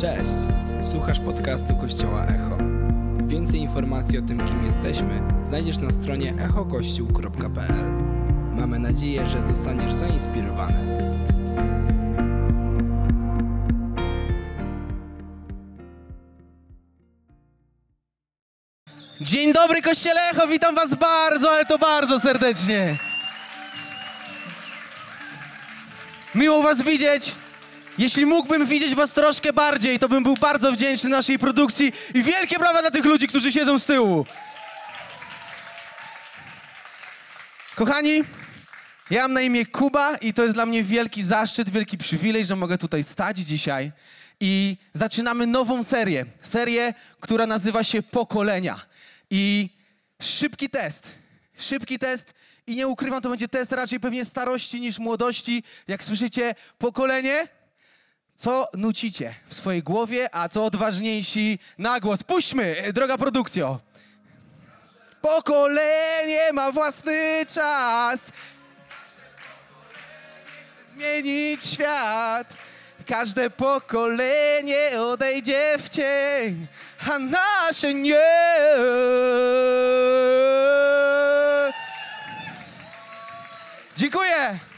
Cześć! Słuchasz podcastu Kościoła Echo. Więcej informacji o tym, kim jesteśmy, znajdziesz na stronie echokościół.pl. Mamy nadzieję, że zostaniesz zainspirowany. Dzień dobry Kościele Echo, witam was bardzo, ale to bardzo serdecznie. Miło was widzieć. Jeśli mógłbym widzieć was troszkę bardziej, to bym był bardzo wdzięczny naszej produkcji i wielkie brawa dla tych ludzi, którzy siedzą z tyłu. Kochani, ja mam na imię Kuba i to jest dla mnie wielki zaszczyt, wielki przywilej, że mogę tutaj stać dzisiaj. I zaczynamy nową serię. Serię, która nazywa się Pokolenia. I szybki test. Szybki test i nie ukrywam, to będzie test raczej pewnie starości niż młodości. Jak słyszycie, pokolenie, co nucicie w swojej głowie, a co odważniejsi na głos. Puśćmy, droga produkcjo. Pokolenie ma własny czas. Zmienić świat. Każde pokolenie odejdzie w cień, a nasze nie. Dziękuję.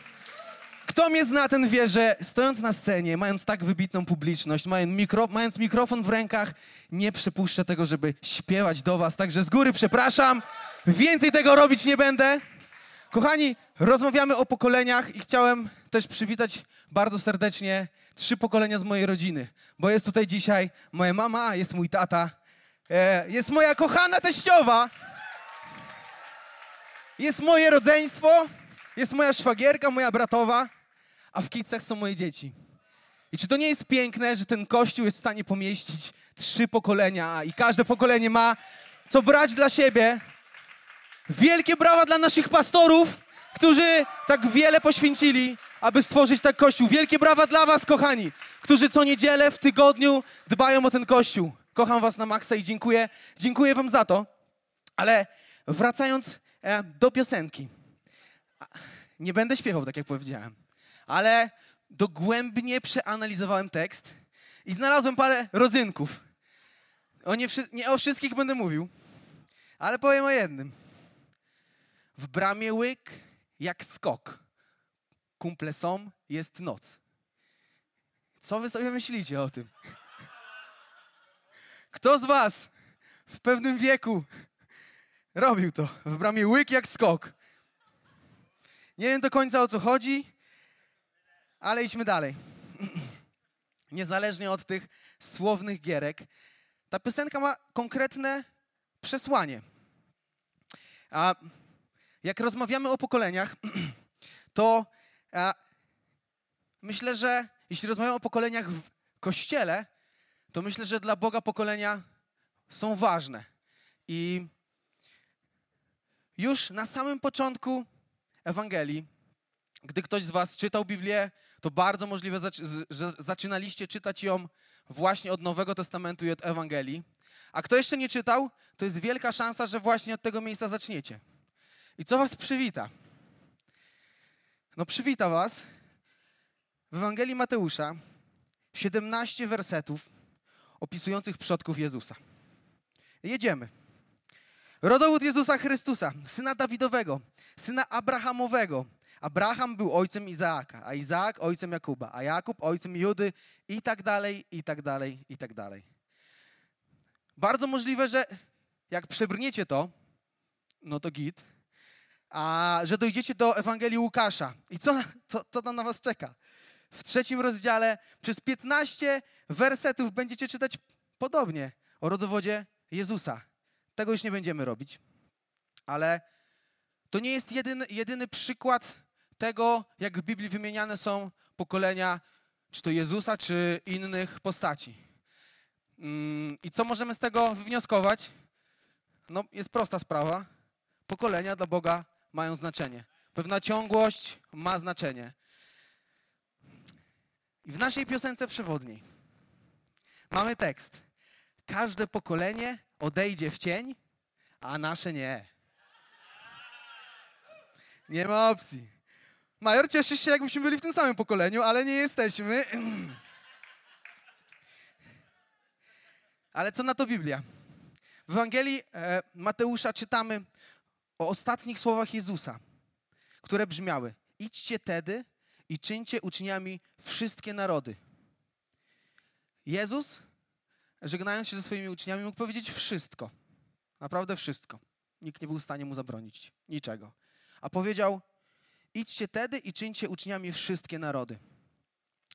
Kto mnie zna, ten wie, że stojąc na scenie, mając tak wybitną publiczność, mając, mając mikrofon w rękach, nie przypuszczę tego, żeby śpiewać do was. Także z góry przepraszam. Więcej tego robić nie będę. Kochani, rozmawiamy o pokoleniach i chciałem też przywitać bardzo serdecznie trzy pokolenia z mojej rodziny, bo jest tutaj dzisiaj moja mama, jest mój tata, e, jest moja kochana teściowa, jest moje rodzeństwo, jest moja szwagierka, moja bratowa, a w Kicach są moje dzieci. I czy to nie jest piękne, że ten kościół jest w stanie pomieścić trzy pokolenia i każde pokolenie ma co brać dla siebie? Wielkie brawa dla naszych pastorów, którzy tak wiele poświęcili, aby stworzyć tak kościół. Wielkie brawa dla was, kochani, którzy co niedzielę w tygodniu dbają o ten kościół. Kocham was na maksa i dziękuję, dziękuję wam za to. Ale wracając e, do piosenki. Nie będę śpiewał, tak jak powiedziałem, ale dogłębnie przeanalizowałem tekst i znalazłem parę rodzynków. O nie, nie o wszystkich będę mówił, ale powiem o jednym. W bramie łyk jak skok. Kumple są, jest noc. Co wy sobie myślicie o tym? Kto z was w pewnym wieku robił to? W bramie łyk jak skok. Nie wiem do końca o co chodzi, ale idźmy dalej. Niezależnie od tych słownych gierek, ta piosenka ma konkretne przesłanie. A jak rozmawiamy o pokoleniach, to myślę, że jeśli rozmawiamy o pokoleniach w kościele, to myślę, że dla Boga pokolenia są ważne. I już na samym początku Ewangelii, gdy ktoś z Was czytał Biblię, to bardzo możliwe, że zaczynaliście czytać ją właśnie od Nowego Testamentu i od Ewangelii. A kto jeszcze nie czytał, to jest wielka szansa, że właśnie od tego miejsca zaczniecie. I co was przywita? No przywita was w Ewangelii Mateusza 17 wersetów opisujących przodków Jezusa. Jedziemy. Rodowód Jezusa Chrystusa, syna Dawidowego, syna Abrahamowego. Abraham był ojcem Izaaka, a Izaak ojcem Jakuba, a Jakub ojcem Judy i tak dalej, i tak dalej, i tak dalej. Bardzo możliwe, że jak przebrniecie to, no to git, a że dojdziecie do Ewangelii Łukasza. I co, co, co tam na was czeka? W trzecim rozdziale przez 15 wersetów będziecie czytać podobnie o rodowodzie Jezusa. Tego już nie będziemy robić, ale to nie jest jedyny, jedyny przykład tego, jak w Biblii wymieniane są pokolenia, czy to Jezusa, czy innych postaci. Mm, I co możemy z tego wywnioskować? No, jest prosta sprawa. Pokolenia dla Boga mają znaczenie. Pewna ciągłość ma znaczenie. I w naszej piosence przewodniej mamy tekst. Każde pokolenie odejdzie w cień, a nasze nie. Nie ma opcji. Major, cieszysz się, jakbyśmy byli w tym samym pokoleniu, ale nie jesteśmy. Ale co na to Biblia? W Ewangelii e, Mateusza czytamy o ostatnich słowach Jezusa, które brzmiały: Idźcie tedy i czyńcie uczniami wszystkie narody. Jezus, żegnając się ze swoimi uczniami, mógł powiedzieć wszystko. Naprawdę wszystko. Nikt nie był w stanie mu zabronić niczego. A powiedział: Idźcie tedy i czyńcie uczniami wszystkie narody.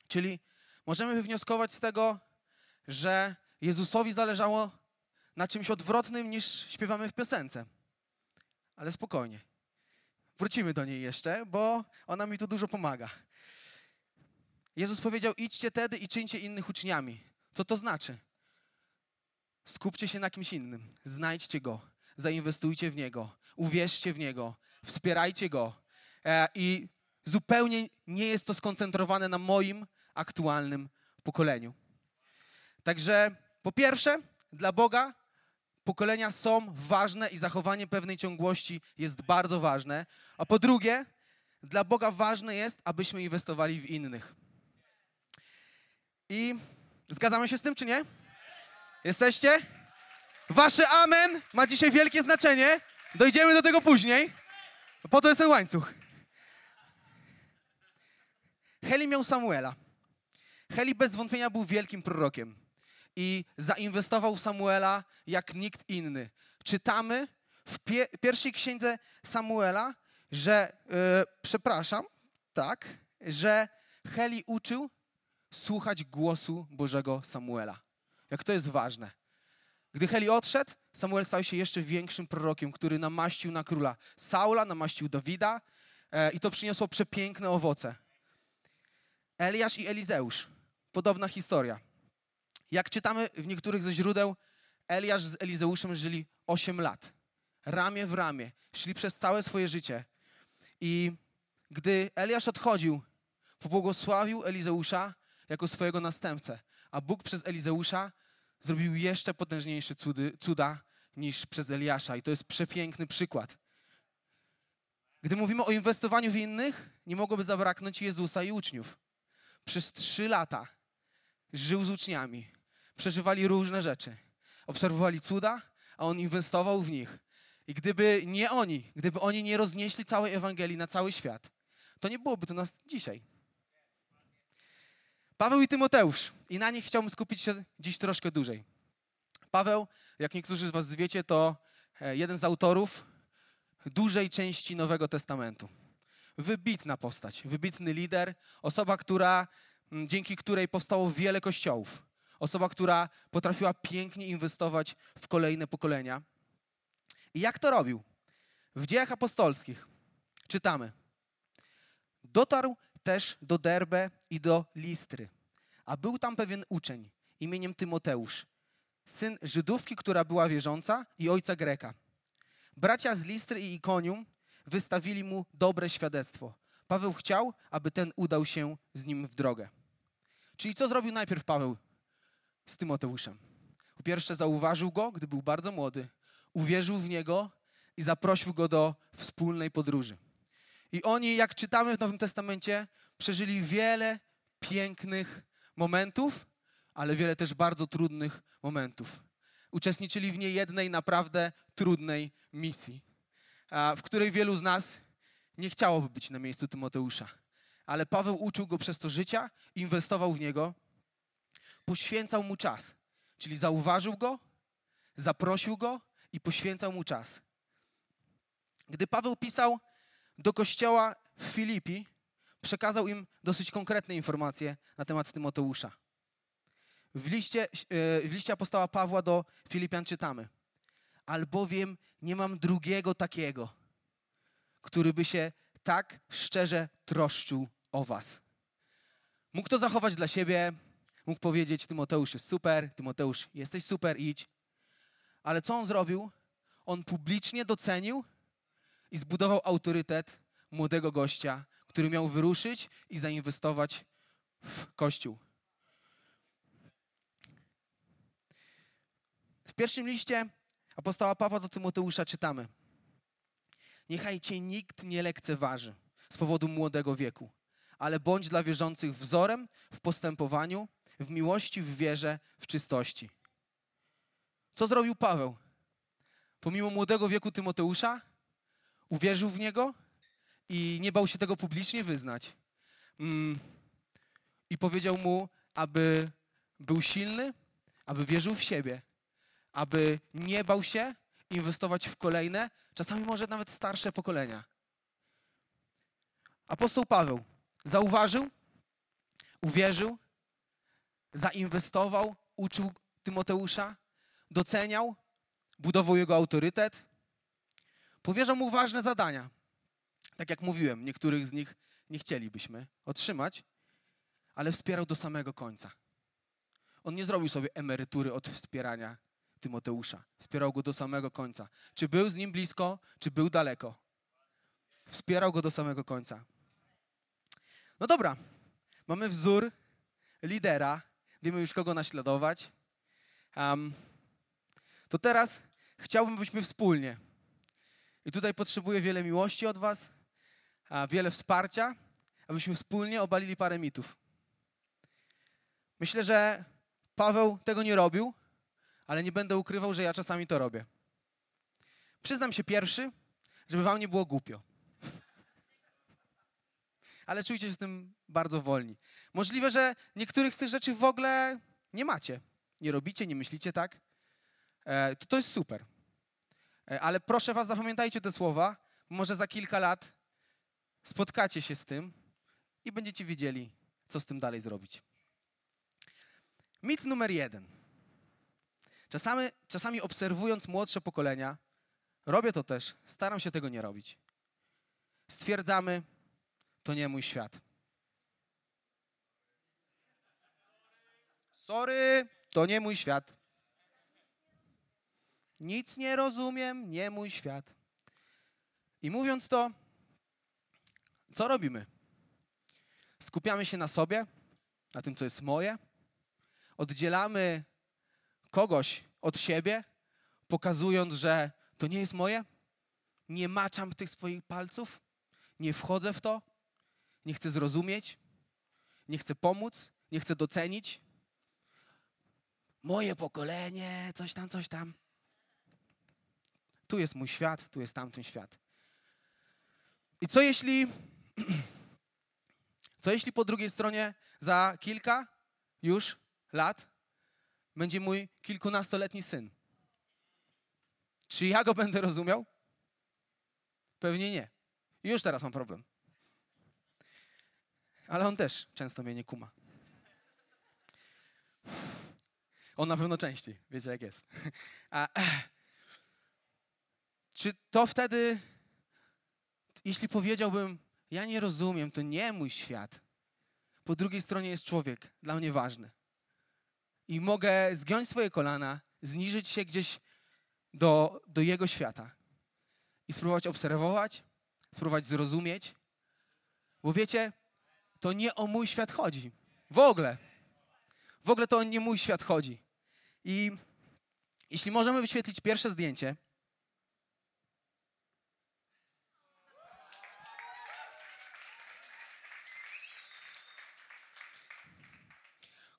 Czyli możemy wywnioskować z tego, że Jezusowi zależało na czymś odwrotnym niż śpiewamy w piosence. Ale spokojnie. Wrócimy do niej jeszcze, bo ona mi tu dużo pomaga. Jezus powiedział: idźcie tedy i czyńcie innych uczniami. Co to znaczy? Skupcie się na kimś innym, znajdźcie go, zainwestujcie w niego, uwierzcie w niego, wspierajcie go. E, I zupełnie nie jest to skoncentrowane na moim aktualnym pokoleniu. Także po pierwsze, dla Boga pokolenia są ważne i zachowanie pewnej ciągłości jest bardzo ważne. A po drugie, dla Boga ważne jest, abyśmy inwestowali w innych. I zgadzamy się z tym, czy nie? Jesteście? Wasze amen ma dzisiaj wielkie znaczenie. Dojdziemy do tego później. Po to jest ten łańcuch. Heli miał Samuela. Heli bez wątpienia był wielkim prorokiem i zainwestował w Samuela jak nikt inny. Czytamy w pie pierwszej księdze Samuela, że, yy, przepraszam, tak, że Heli uczył słuchać głosu Bożego Samuela. Jak to jest ważne. Gdy Heli odszedł, Samuel stał się jeszcze większym prorokiem, który namaścił na króla Saula, namaścił Dawida e, i to przyniosło przepiękne owoce. Eliasz i Elizeusz. Podobna historia. Jak czytamy w niektórych ze źródeł, Eliasz z Elizeuszem żyli 8 lat. Ramię w ramię. Szli przez całe swoje życie. I gdy Eliasz odchodził, pobłogosławił Elizeusza jako swojego następcę. A Bóg przez Elizeusza zrobił jeszcze potężniejsze cudy, cuda niż przez Eliasza. I to jest przepiękny przykład. Gdy mówimy o inwestowaniu w innych, nie mogłoby zabraknąć Jezusa i uczniów. Przez trzy lata żył z uczniami. Przeżywali różne rzeczy. Obserwowali cuda, a on inwestował w nich. I gdyby nie oni, gdyby oni nie roznieśli całej Ewangelii na cały świat, to nie byłoby to nas dzisiaj. Paweł i Tymoteusz. I na nich chciałbym skupić się dziś troszkę dłużej. Paweł, jak niektórzy z Was wiecie, to e, jeden z autorów dużej części Nowego Testamentu. Wybitna postać, wybitny lider, osoba, która, dzięki której powstało wiele kościołów. Osoba, która potrafiła pięknie inwestować w kolejne pokolenia. I jak to robił? W dziejach apostolskich czytamy. Dotarł też do Derbe i do Listry. A był tam pewien uczeń imieniem Tymoteusz, syn Żydówki, która była wierząca i ojca Greka. Bracia z Listry i Ikonium wystawili mu dobre świadectwo. Paweł chciał, aby ten udał się z nim w drogę. Czyli co zrobił najpierw Paweł z Tymoteuszem? Po pierwsze zauważył go, gdy był bardzo młody, uwierzył w niego i zaprosił go do wspólnej podróży. I oni, jak czytamy w Nowym Testamencie, przeżyli wiele pięknych momentów, ale wiele też bardzo trudnych momentów. Uczestniczyli w niejednej naprawdę trudnej misji, w której wielu z nas nie chciałoby być na miejscu Tymoteusza. Ale Paweł uczył go przez to życia, inwestował w niego, poświęcał mu czas. Czyli zauważył go, zaprosił go i poświęcał mu czas. Gdy Paweł pisał do kościoła w Filipi, przekazał im dosyć konkretne informacje na temat Tymoteusza. W liście, e, w liście apostoła Pawła do Filipian czytamy: Albowiem nie mam drugiego takiego, który by się tak szczerze troszczył o was. Mógł to zachować dla siebie, mógł powiedzieć: Tymoteusz jest super, Tymoteusz, jesteś super, idź. Ale co on zrobił? On publicznie docenił i zbudował autorytet młodego gościa, który miał wyruszyć i zainwestować w Kościół. W pierwszym liście apostoła Pawła do Tymoteusza czytamy: Niechaj cię nikt nie lekceważy z powodu młodego wieku, ale bądź dla wierzących wzorem w postępowaniu, w miłości, w wierze, w czystości. Co zrobił Paweł? Pomimo młodego wieku Tymoteusza, uwierzył w niego i nie bał się tego publicznie wyznać. Mm. I powiedział mu, aby był silny, aby wierzył w siebie, aby nie bał się inwestować w kolejne, czasami może nawet starsze pokolenia. Apostoł Paweł zauważył, uwierzył, zainwestował, uczył Tymoteusza, doceniał, budował jego autorytet, powierzał mu ważne zadania. Tak jak mówiłem, niektórych z nich nie chcielibyśmy otrzymać, ale wspierał do samego końca. On nie zrobił sobie emerytury od wspierania Tymoteusza. Wspierał go do samego końca. Czy był z nim blisko, czy był daleko. Wspierał go do samego końca. No dobra, mamy wzór lidera, wiemy już kogo naśladować. Um, to teraz chciałbym, byśmy wspólnie, i tutaj potrzebuję wiele miłości od Was, wiele wsparcia, abyśmy wspólnie obalili parę mitów. Myślę, że Paweł tego nie robił, ale nie będę ukrywał, że ja czasami to robię. Przyznam się pierwszy, żeby wam nie było głupio. Ale czujcie się z tym bardzo wolni. Możliwe, że niektórych z tych rzeczy w ogóle nie macie. Nie robicie, nie myślicie tak. E, to, to jest super. E, ale proszę was, zapamiętajcie te słowa. Może za kilka lat spotkacie się z tym i będziecie wiedzieli, co z tym dalej zrobić. Mit numer jeden. Czasami, czasami obserwując młodsze pokolenia, robię to też, staram się tego nie robić. Stwierdzamy, to nie mój świat. Sorry, to nie mój świat. Nic nie rozumiem, nie mój świat. I mówiąc to, co robimy? Skupiamy się na sobie, na tym, co jest moje, oddzielamy kogoś od siebie, pokazując, że to nie jest moje, nie maczam tych swoich palców, nie wchodzę w to, nie chcę zrozumieć, nie chcę pomóc, nie chcę docenić. Moje pokolenie, coś tam, coś tam. Tu jest mój świat, tu jest tamten świat. I co jeśli, co jeśli po drugiej stronie za kilka już lat będzie mój kilkunastoletni syn. Czy ja go będę rozumiał? Pewnie nie. Już teraz mam problem. Ale on też często mnie nie kuma. On na pewno częściej, wiecie jak jest. A, czy to wtedy, jeśli powiedziałbym, ja nie rozumiem, to nie mój świat. Po drugiej stronie jest człowiek, dla mnie ważny i mogę zgiąć swoje kolana, zniżyć się gdzieś do, do Jego świata i spróbować obserwować, spróbować zrozumieć. Bo wiecie, to nie o mój świat chodzi. W ogóle. W ogóle to nie mój świat chodzi. I jeśli możemy wyświetlić pierwsze zdjęcie,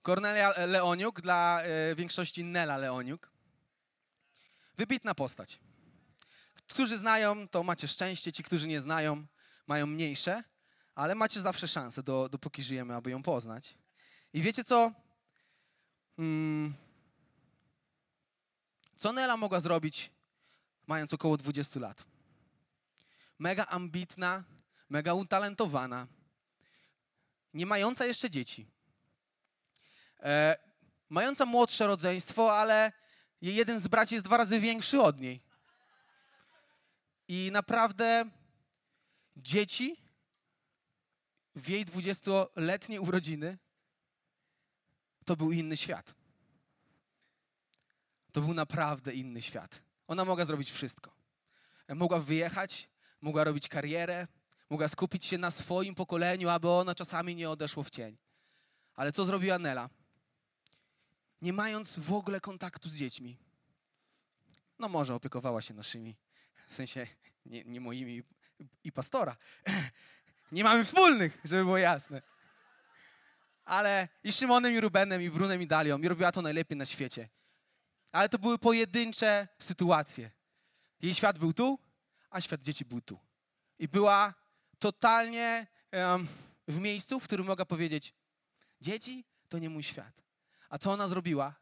Kornelia Leoniuk, dla e, większości Nela Leoniuk. Wybitna postać. Którzy znają, to macie szczęście, ci, którzy nie znają, mają mniejsze, ale macie zawsze szansę, do, dopóki żyjemy, aby ją poznać. I wiecie co? Hmm. Co Nela mogła zrobić, mając około 20 lat? Mega ambitna, mega utalentowana, nie mająca jeszcze dzieci e, mająca młodsze rodzeństwo, ale jeden z braci jest dwa razy większy od niej. I naprawdę dzieci w jej dwudziestoletniej urodziny to był inny świat. To był naprawdę inny świat. Ona mogła zrobić wszystko. Mogła wyjechać, mogła robić karierę, mogła skupić się na swoim pokoleniu, aby ono czasami nie odeszło w cień. Ale co zrobiła Nela? Nie mając w ogóle kontaktu z dziećmi. No może opiekowała się naszymi, w sensie nie, nie moimi i pastora. Nie mamy wspólnych, żeby było jasne. Ale i Szymonem, i Rubenem, i Brunem, i Dalią. I robiła to najlepiej na świecie. ale to były pojedyncze sytuacje. Jej świat był tu, a świat dzieci był tu. I była totalnie em, w miejscu, w którym mogła powiedzieć: Dzieci to nie mój świat. A co ona zrobiła?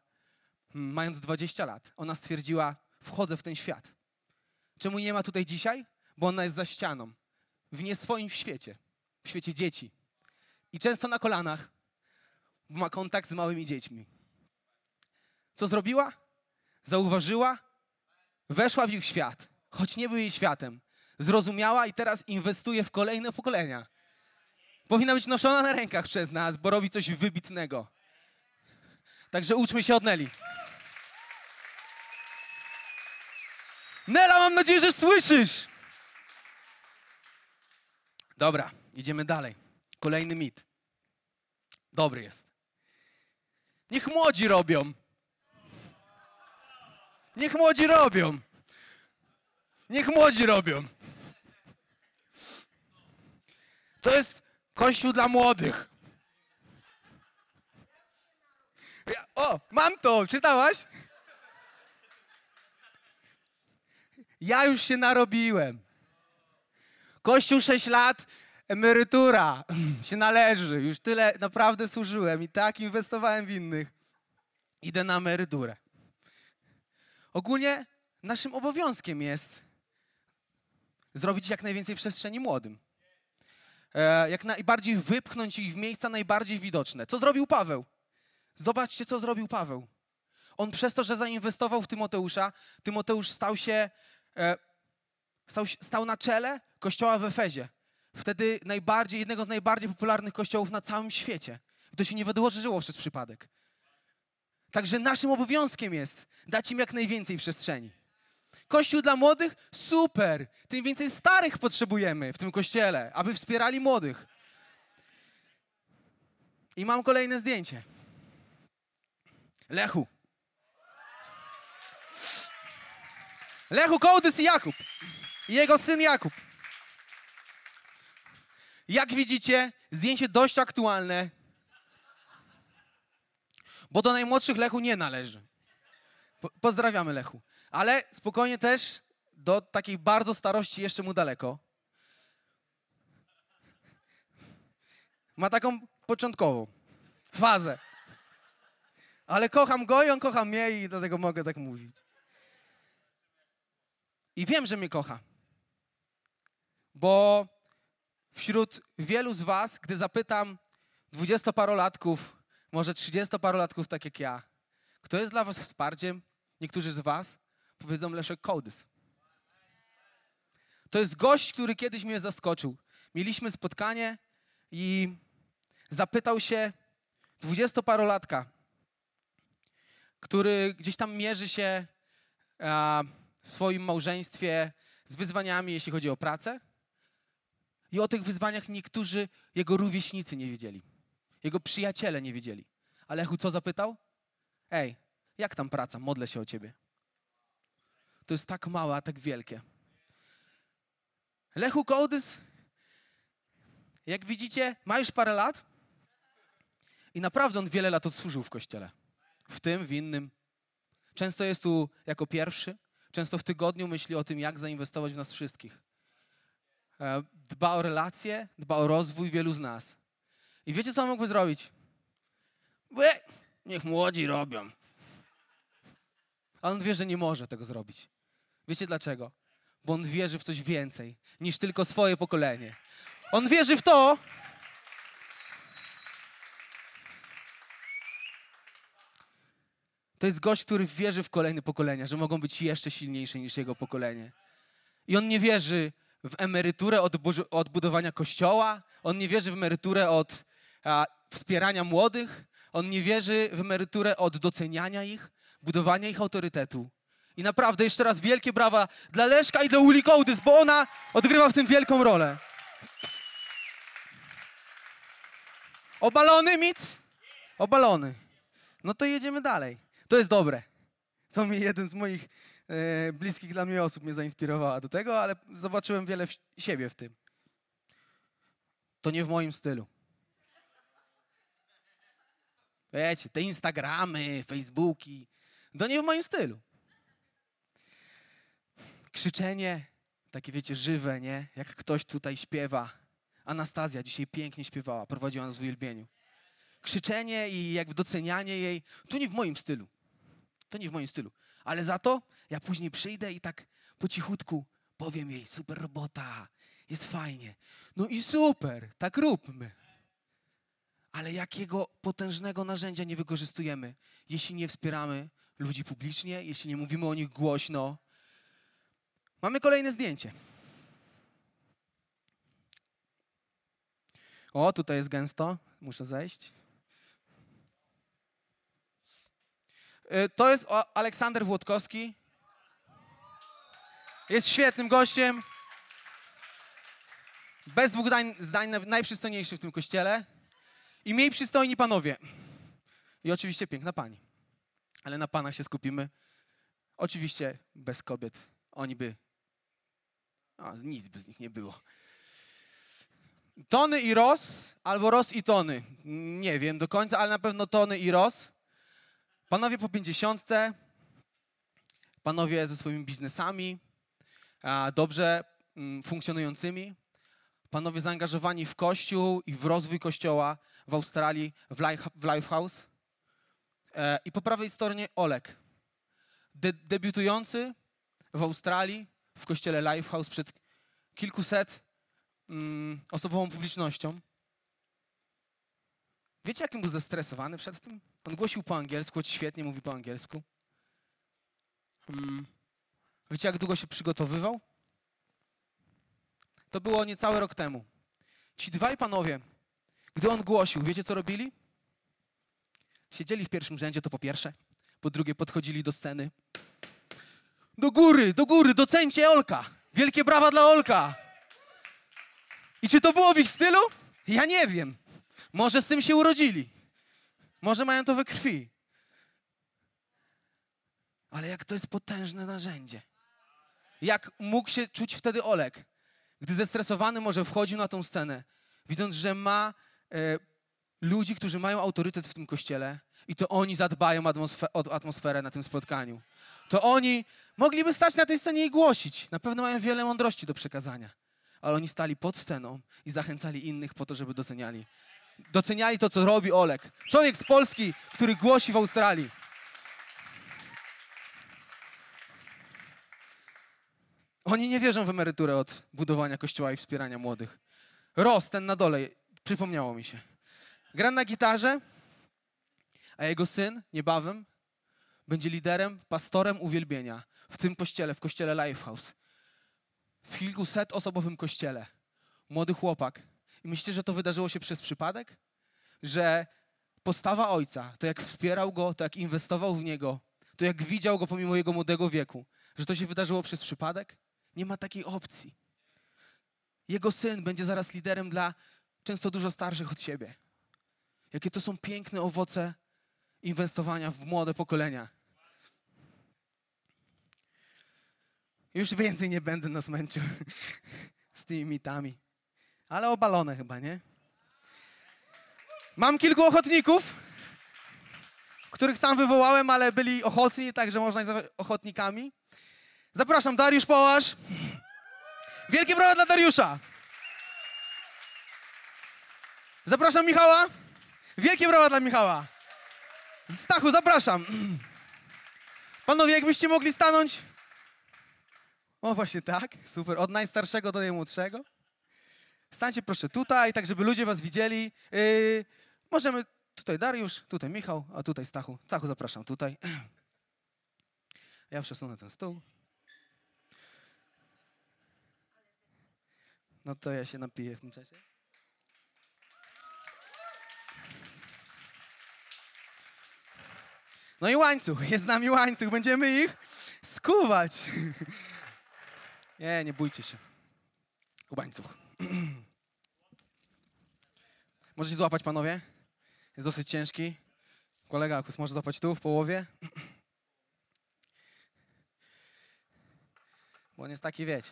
Hmm, Mając 20 lat, ona stwierdziła: Wchodzę w ten świat. Czemu nie ma tutaj dzisiaj? Bo ona jest za ścianą, w nie swoim świecie, w świecie dzieci. I często na kolanach ma kontakt z małymi dziećmi. Co zrobiła? Zauważyła, weszła w ich świat, choć nie był jej światem. Zrozumiała i teraz inwestuje w kolejne pokolenia. Powinna być noszona na rękach przez nas, bo robi coś wybitnego. Także uczmy się od Neli. Nela, mam nadzieję, że słyszysz! Dobra, idziemy dalej. Kolejny mit. Dobry jest. Niech młodzi robią. Niech młodzi robią. Niech młodzi robią. To jest kościół dla młodych. Ja, o, mam to, czytałaś? Ja już się narobiłem. Kościół 6 lat, emerytura się należy. Już tyle naprawdę służyłem i tak inwestowałem w innych. Idę na emeryturę. Ogólnie naszym obowiązkiem jest zrobić jak najwięcej przestrzeni młodym. E, jak najbardziej wypchnąć ich w miejsca najbardziej widoczne. Co zrobił Paweł? Zobaczcie, co zrobił Paweł. On przez to, że zainwestował w Tymoteusza, Tymoteusz stał się, e, stał, stał na czele kościoła w Efezie. Wtedy najbardziej, jednego z najbardziej popularnych kościołów na całym świecie. To się nie wydarzyło przez przypadek. Także naszym obowiązkiem jest dać im jak najwięcej przestrzeni. Kościół dla młodych? Super! Tym więcej starych potrzebujemy w tym kościele, aby wspierali młodych. I mam kolejne zdjęcie. Lechu. Lechu Kołdys i Jakub. I jego syn Jakub. Jak widzicie, zdjęcie dość aktualne, bo do najmłodszych Lechu nie należy. Po- Pozdrawiamy Lechu. Ale spokojnie też do takiej bardzo starości jeszcze mu daleko. Ma taką początkową fazę. Ale kocham go i on kocha mnie i dlatego mogę tak mówić. I wiem, że mnie kocha. Bo wśród wielu z was, gdy zapytam dwudziestoparolatków, może trzydziestoparolatków tak jak ja, kto jest dla was wsparciem, niektórzy z was powiedzą Leszek Kołdys. To jest gość, który kiedyś mnie zaskoczył. Mieliśmy spotkanie i zapytał się dwudziestoparolatka, który gdzieś tam mierzy się w swoim małżeństwie z wyzwaniami, jeśli chodzi o pracę. I o tych wyzwaniach niektórzy jego rówieśnicy nie wiedzieli. Jego przyjaciele nie wiedzieli. Ale Echu co zapytał? Ej, jak tam praca? Modlę się o ciebie. To jest tak małe, a tak wielkie. Lechu Kołdys, jak widzicie, ma już parę lat i naprawdę on wiele lat odsłużył w kościele. W tym, w innym. Często jest tu jako pierwszy, często w tygodniu myśli o tym, jak zainwestować w nas wszystkich. E, Dba o relacje, dba o rozwój wielu z nas. I wiecie, co mógłby zrobić? Błe, niech młodzi robią. A on wie, że nie może tego zrobić. Wiecie dlaczego? Bo on wierzy w coś więcej niż tylko swoje pokolenie. On wierzy w to, to jest gość, który wierzy w kolejne pokolenia, że mogą być jeszcze silniejsze niż jego pokolenie. I on nie wierzy w emeryturę od od budowania kościoła, on nie wierzy w emeryturę od a, wspierania młodych, on nie wierzy w emeryturę od doceniania ich, budowania ich autorytetu. I naprawdę jeszcze raz wielkie brawa dla Leszka i dla Uli Kołdys, bo ona odgrywa w tym wielką rolę. Obalony mit? Obalony. No to jedziemy dalej. To jest dobre. To mi jeden z moich e, bliskich dla mnie osób mnie zainspirowała do tego, ale zobaczyłem wiele w, siebie w tym. To nie w moim stylu. Wiecie, te Instagramy, Facebooki, Do nie w moim stylu. Krzyczenie, takie wiecie, żywe, nie? Jak ktoś tutaj śpiewa. Anastazja dzisiaj pięknie śpiewała, prowadziła nas w uwielbieniu. Krzyczenie i jakby docenianie jej, to nie w moim stylu. To nie w moim stylu. Ale za to ja później przyjdę i tak po cichutku powiem jej, super robota, jest fajnie. No i super, tak róbmy. Ale jakiego potężnego narzędzia nie wykorzystujemy, jeśli nie wspieramy ludzi publicznie, jeśli nie mówimy o nich głośno. Mamy kolejne zdjęcie. O, tutaj jest gęsto, muszę zejść. To jest Aleksander Włodkowski. Jest świetnym gościem. Bez dwóch dań, zdań naj- najprzystojniejszy w tym kościele. I miej przystojni panowie. I oczywiście piękna pani. Ale na panach się skupimy. Oczywiście bez kobiet. Oni by. Nic by z nich nie było. Tony i Ros, albo Ros i Tony. Nie wiem do końca, ale na pewno Tony i Ros. Panowie po pięćdziesiątce, panowie ze swoimi biznesami, dobrze mm, funkcjonującymi, panowie zaangażowani w kościół i w rozwój kościoła w Australii, w Lifehouse. E, I po prawej stronie Olek, de, debiutujący w Australii w kościele Lifehouse przed kilkuset mm, osobową publicznością. Wiecie, jakim był zestresowany przed tym? On głosił po angielsku, choć świetnie mówi po angielsku. Mm. Wiecie, jak długo się przygotowywał? To było niecały rok temu. Ci dwaj panowie, gdy on głosił, wiecie co robili? Siedzieli w pierwszym rzędzie, to po pierwsze. Po drugie, podchodzili do sceny. Do góry, do góry, docencie Olka. Wielkie brawa dla Olka. I czy to było w ich stylu? Ja nie wiem. Może z tym się urodzili. Może mają to we krwi. Ale jak to jest potężne narzędzie. Jak mógł się czuć wtedy Olek, gdy zestresowany może wchodził na tą scenę, widząc, że ma e, ludzi, którzy mają autorytet w tym kościele i to oni zadbają atmosfe- o atmosferę na tym spotkaniu. To oni mogliby stać na tej scenie i głosić. Na pewno mają wiele mądrości do przekazania. Ale oni stali pod sceną i zachęcali innych po to, żeby doceniali. Doceniali to, co robi Olek. Człowiek z Polski, który głosi w Australii. Oni nie wierzą w emeryturę od budowania kościoła i wspierania młodych. Ros, ten na dole, przypomniało mi się. Gra na gitarze, a jego syn niebawem będzie liderem, pastorem uwielbienia w tym kościele, w kościele Lifehouse. W kilkuset osobowym kościele. Młody chłopak. I myślicie, że to wydarzyło się przez przypadek? Że postawa ojca, to jak wspierał go, to jak inwestował w niego, to jak widział go pomimo jego młodego wieku, że to się wydarzyło przez przypadek? Nie ma takiej opcji. Jego syn będzie zaraz liderem dla często dużo starszych od siebie. Jakie to są piękne owoce inwestowania w młode pokolenia. Już więcej nie będę nas męczył z tymi mitami. Ale obalone chyba, nie? Mam kilku ochotników, których sam wywołałem, ale byli ochotni, także można ich nazwać ochotnikami. Zapraszam, Dariusz Połasz. Wielkie brawa dla Dariusza. Zapraszam Michała. Wielkie brawa dla Michała. Stachu, zapraszam. Panowie, jakbyście mogli stanąć. O, właśnie tak. Super. Od najstarszego do najmłodszego. Stańcie proszę tutaj, tak żeby ludzie was widzieli. Yy, możemy tutaj Dariusz, tutaj Michał, a tutaj Stachu. Stachu, zapraszam tutaj. Ja przesunę ten stół. No to ja się napiję w tym czasie. No i łańcuch, jest z nami łańcuch, będziemy ich skuwać. Nie, nie bójcie się. Łańcuch. Możecie złapać, panowie? Jest dosyć ciężki. Kolega Akus może złapać tu, w połowie. Bo on jest taki, wiecie.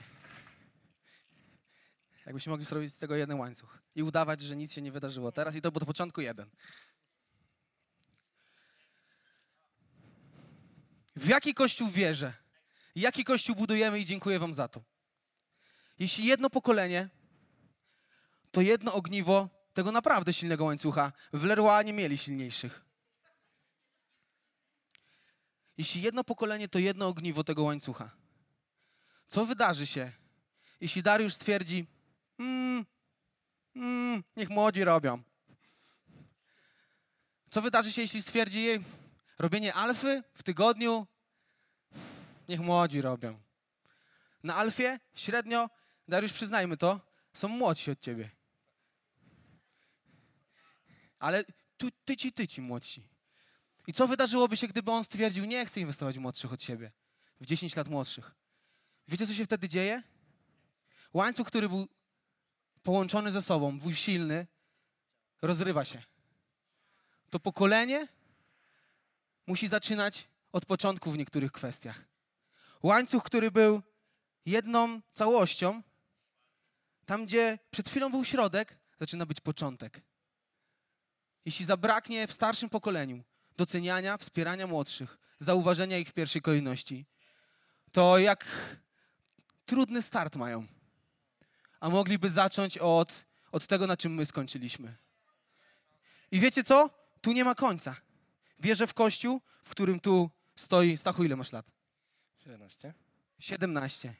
Jakbyśmy mogli zrobić z tego jeden łańcuch i udawać, że nic się nie wydarzyło teraz i to był do początku jeden. W jaki kościół wierzę? Jaki kościół budujemy i dziękuję Wam za to. Jeśli jedno pokolenie, to jedno ogniwo tego naprawdę silnego łańcucha. W Leroy nie mieli silniejszych. Jeśli jedno pokolenie, to jedno ogniwo tego łańcucha. Co wydarzy się, jeśli Dariusz stwierdzi, mm, mm, niech młodzi robią. Co wydarzy się, jeśli stwierdzi, robienie alfy w tygodniu, niech młodzi robią. Na alfie średnio, Dariusz przyznajmy to, są młodsi od ciebie. Ale tu, tyci, tyci młodsi. I co wydarzyłoby się, gdyby on stwierdził, nie chcę inwestować w młodszych od siebie, w 10 lat młodszych? Wiecie, co się wtedy dzieje? Łańcuch, który był połączony ze sobą, był silny, rozrywa się. To pokolenie musi zaczynać od początku w niektórych kwestiach. Łańcuch, który był jedną całością, tam gdzie przed chwilą był środek, zaczyna być początek. Jeśli zabraknie w starszym pokoleniu doceniania, wspierania młodszych, zauważenia ich w pierwszej kolejności, to jak trudny start mają. A mogliby zacząć od, od tego, na czym my skończyliśmy. I wiecie co? Tu nie ma końca. Wierzę w kościół, w którym tu stoi. Stachu, ile masz lat? 17. 17.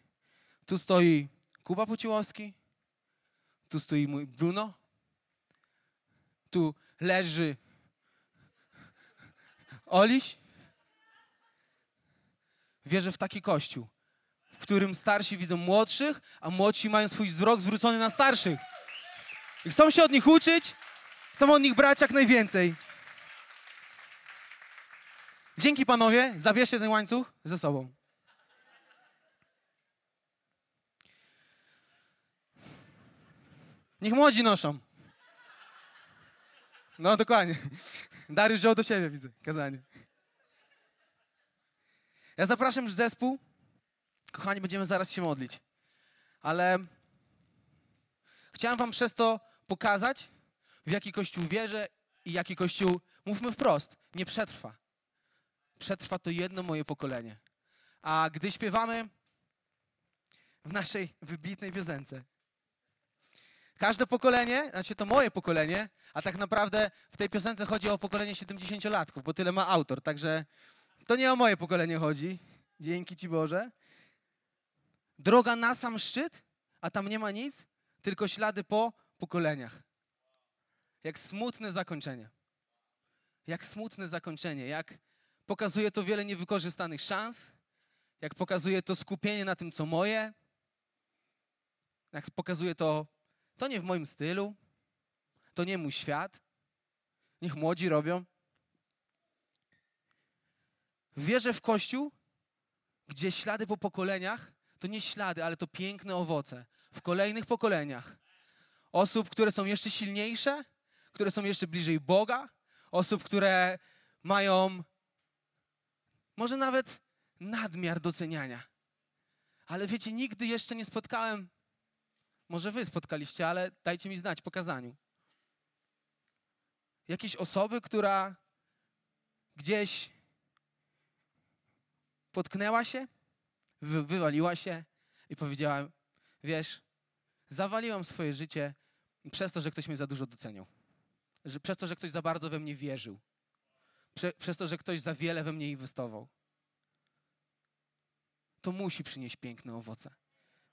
Tu stoi Kuba Pociłowski. Tu stoi mój Bruno. Tu leży Oliś. Wierzę w taki kościół, w którym starsi widzą młodszych, a młodsi mają swój wzrok zwrócony na starszych. I chcą się od nich uczyć, chcą od nich brać jak najwięcej. Dzięki panowie, zawierzcie ten łańcuch ze sobą. Niech młodzi noszą. No dokładnie. Dariusz wziął do siebie, widzę, kazanie. Ja zapraszam już zespół. Kochani, będziemy zaraz się modlić. Ale chciałem wam przez to pokazać, w jaki Kościół wierzę i jaki Kościół, mówmy wprost, nie przetrwa. Przetrwa to jedno moje pokolenie. A gdy śpiewamy w naszej wybitnej piosence, Każde pokolenie, znaczy to moje pokolenie, a tak naprawdę w tej piosence chodzi o pokolenie 70-latków, bo tyle ma autor, także to nie o moje pokolenie chodzi. Dzięki Ci Boże. Droga na sam szczyt, a tam nie ma nic, tylko ślady po pokoleniach. Jak smutne zakończenie. Jak smutne zakończenie, jak pokazuje to wiele niewykorzystanych szans, jak pokazuje to skupienie na tym, co moje, jak pokazuje to to nie w moim stylu, to nie mój świat. Niech młodzi robią. Wierzę w Kościół, gdzie ślady po pokoleniach to nie ślady, ale to piękne owoce. W kolejnych pokoleniach. Osób, które są jeszcze silniejsze, które są jeszcze bliżej Boga, osób, które mają może nawet nadmiar doceniania. Ale wiecie, nigdy jeszcze nie spotkałem może wy spotkaliście, ale dajcie mi znać po kazaniu. Jakiejś osoby, która gdzieś potknęła się, wy, wywaliła się i powiedziała, wiesz, zawaliłam swoje życie przez to, że ktoś mnie za dużo doceniał. Że, przez to, że ktoś za bardzo we mnie wierzył. Prze, przez to, że ktoś za wiele we mnie inwestował. To musi przynieść piękne owoce.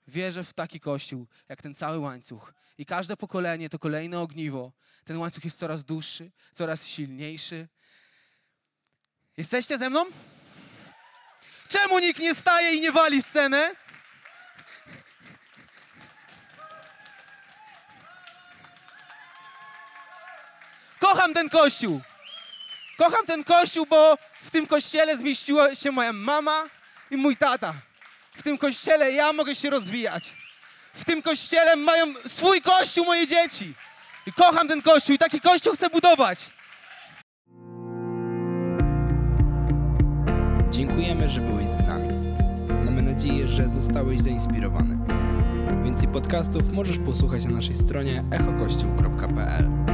Wierzę w taki kościół, jak ten cały łańcuch. I każde pokolenie to kolejne ogniwo. Ten łańcuch jest coraz dłuższy, coraz silniejszy. Jesteście ze mną? Czemu nikt nie staje i nie wali w scenę? Kocham ten kościół. Kocham ten kościół, bo w tym kościele zmieściła się moja mama i mój tata. W tym kościele ja mogę się rozwijać. W tym kościele mają swój kościół moje dzieci. I kocham ten kościół i taki kościół chcę budować. Dziękujemy, że byłeś z nami. Mamy nadzieję, że zostałeś zainspirowany. Więcej podcastów możesz posłuchać na naszej stronie echokościół.pl.